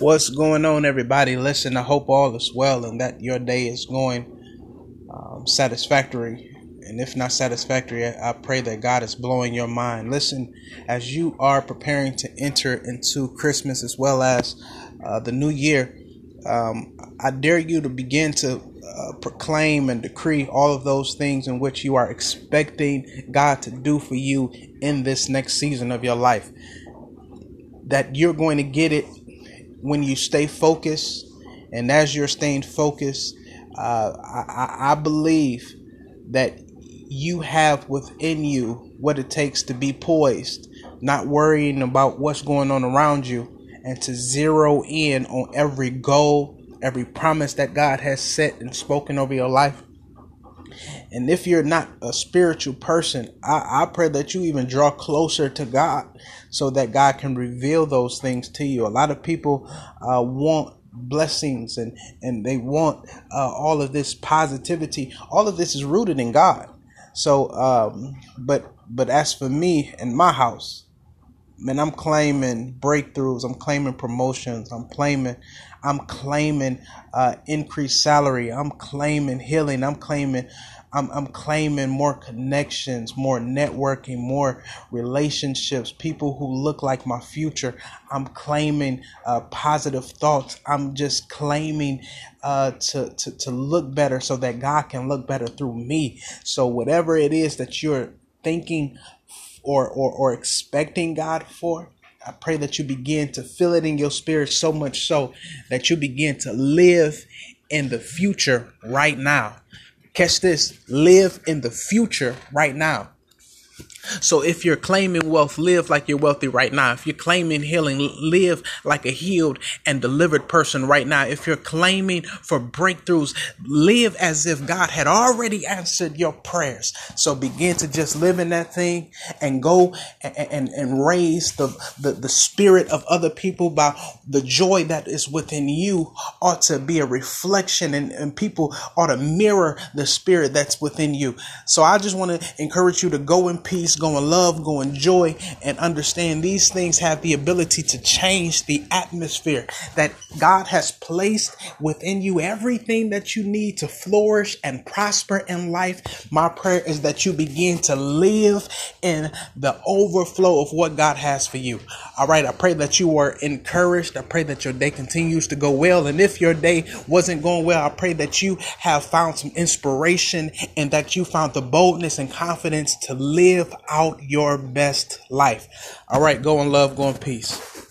What's going on, everybody? Listen, I hope all is well and that your day is going um, satisfactory. And if not satisfactory, I pray that God is blowing your mind. Listen, as you are preparing to enter into Christmas as well as uh, the new year, um, I dare you to begin to uh, proclaim and decree all of those things in which you are expecting God to do for you in this next season of your life. That you're going to get it when you stay focused, and as you're staying focused, uh, I, I believe that you have within you what it takes to be poised, not worrying about what's going on around you, and to zero in on every goal, every promise that God has set and spoken over your life. And if you're not a spiritual person, I, I pray that you even draw closer to God so that God can reveal those things to you. A lot of people uh, want blessings and, and they want uh, all of this positivity. All of this is rooted in God. So, um, but but as for me and my house, man, I'm claiming breakthroughs. I'm claiming promotions. I'm claiming, I'm claiming uh, increased salary. I'm claiming healing. I'm claiming I'm, I'm claiming more connections, more networking, more relationships, people who look like my future. I'm claiming uh, positive thoughts. I'm just claiming uh, to, to, to look better so that God can look better through me. So, whatever it is that you're thinking or, or, or expecting God for, I pray that you begin to feel it in your spirit so much so that you begin to live in the future right now. Catch this live in the future right now. So if you're claiming wealth, live like you're wealthy right now. If you're claiming healing, live like a healed and delivered person right now. If you're claiming for breakthroughs, live as if God had already answered your prayers. So begin to just live in that thing and go and, and, and raise the, the, the spirit of other people by the joy that is within you ought to be a reflection and, and people ought to mirror the spirit that's within you. So I just want to encourage you to go in peace go in love, going in joy, and understand these things have the ability to change the atmosphere that God has placed within you. Everything that you need to flourish and prosper in life. My prayer is that you begin to live in the overflow of what God has for you. All right. I pray that you are encouraged. I pray that your day continues to go well. And if your day wasn't going well, I pray that you have found some inspiration and that you found the boldness and confidence to live out your best life. All right, go in love, go in peace.